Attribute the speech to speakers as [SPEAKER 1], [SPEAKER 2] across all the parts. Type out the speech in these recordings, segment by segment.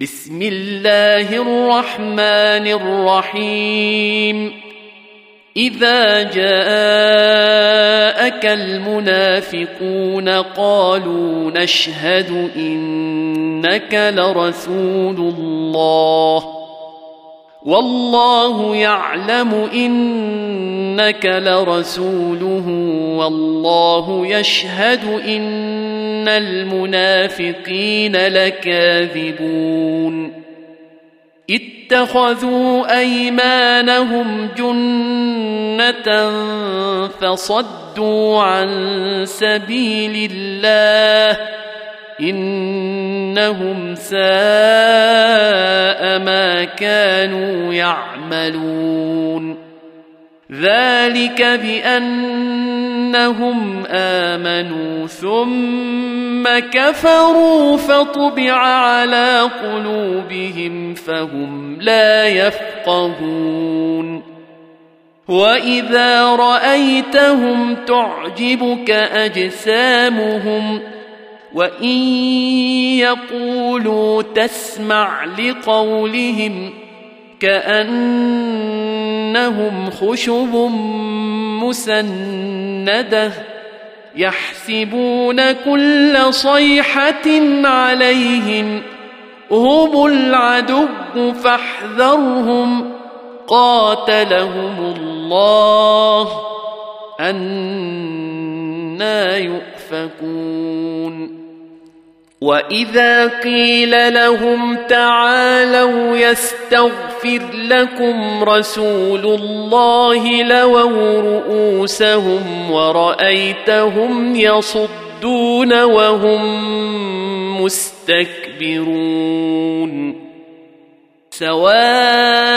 [SPEAKER 1] بسم الله الرحمن الرحيم. إذا جاءك المنافقون قالوا نشهد إنك لرسول الله. والله يعلم إنك لرسوله. والله يشهد إن المنافقين لكاذبون اتخذوا ايمانهم جنه فصدوا عن سبيل الله انهم ساء ما كانوا يعملون ذلك بانهم آمنوا ثم كفروا فطبع على قلوبهم فهم لا يفقهون. وإذا رأيتهم تعجبك أجسامهم وإن يقولوا تسمع لقولهم كانهم خشب مسندة يحسبون كل صيحة عليهم هم العدو فاحذرهم قاتلهم الله أنا يؤفكون واذا قيل لهم تعالوا يستغفر لكم رسول الله لووا رؤوسهم ورايتهم يصدون وهم مستكبرون سواء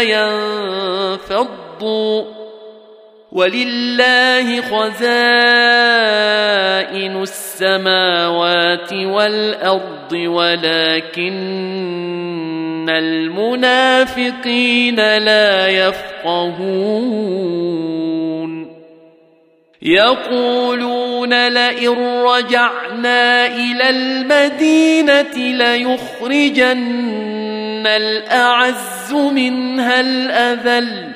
[SPEAKER 1] ينفضوا. ولله خزائن السماوات والأرض ولكن المنافقين لا يفقهون. يقولون لئن رجعنا إلى المدينة ليخرجن الاعز منها الاذل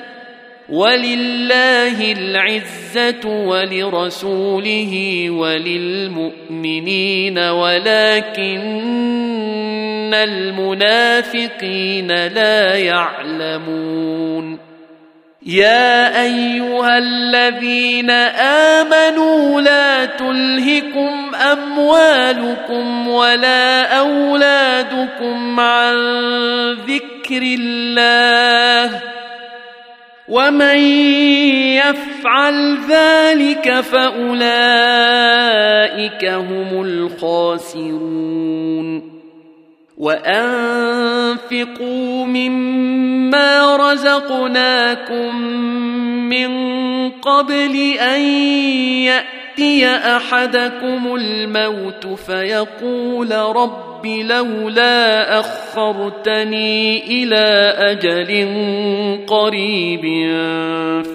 [SPEAKER 1] ولله العزه ولرسوله وللمؤمنين ولكن المنافقين لا يعلمون يا ايها الذين امنوا لا تلهكم أموالكم ولا أولادكم عن ذكر الله ومن يفعل ذلك فأولئك هم الخاسرون وأنفقوا مما رزقناكم من قبل أن يأتي أحدكم الموت فيقول رب لولا أخرتني إلى أجل قريب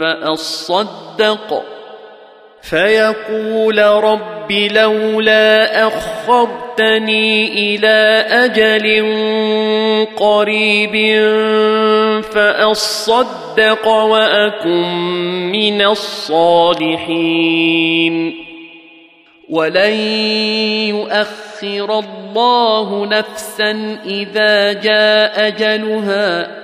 [SPEAKER 1] فأصدق. فيقول رب لولا أخرتني إلى أجل قريب فأصدق وأكن من الصالحين. ولن يؤخر الله نفسا إذا جاء أجلها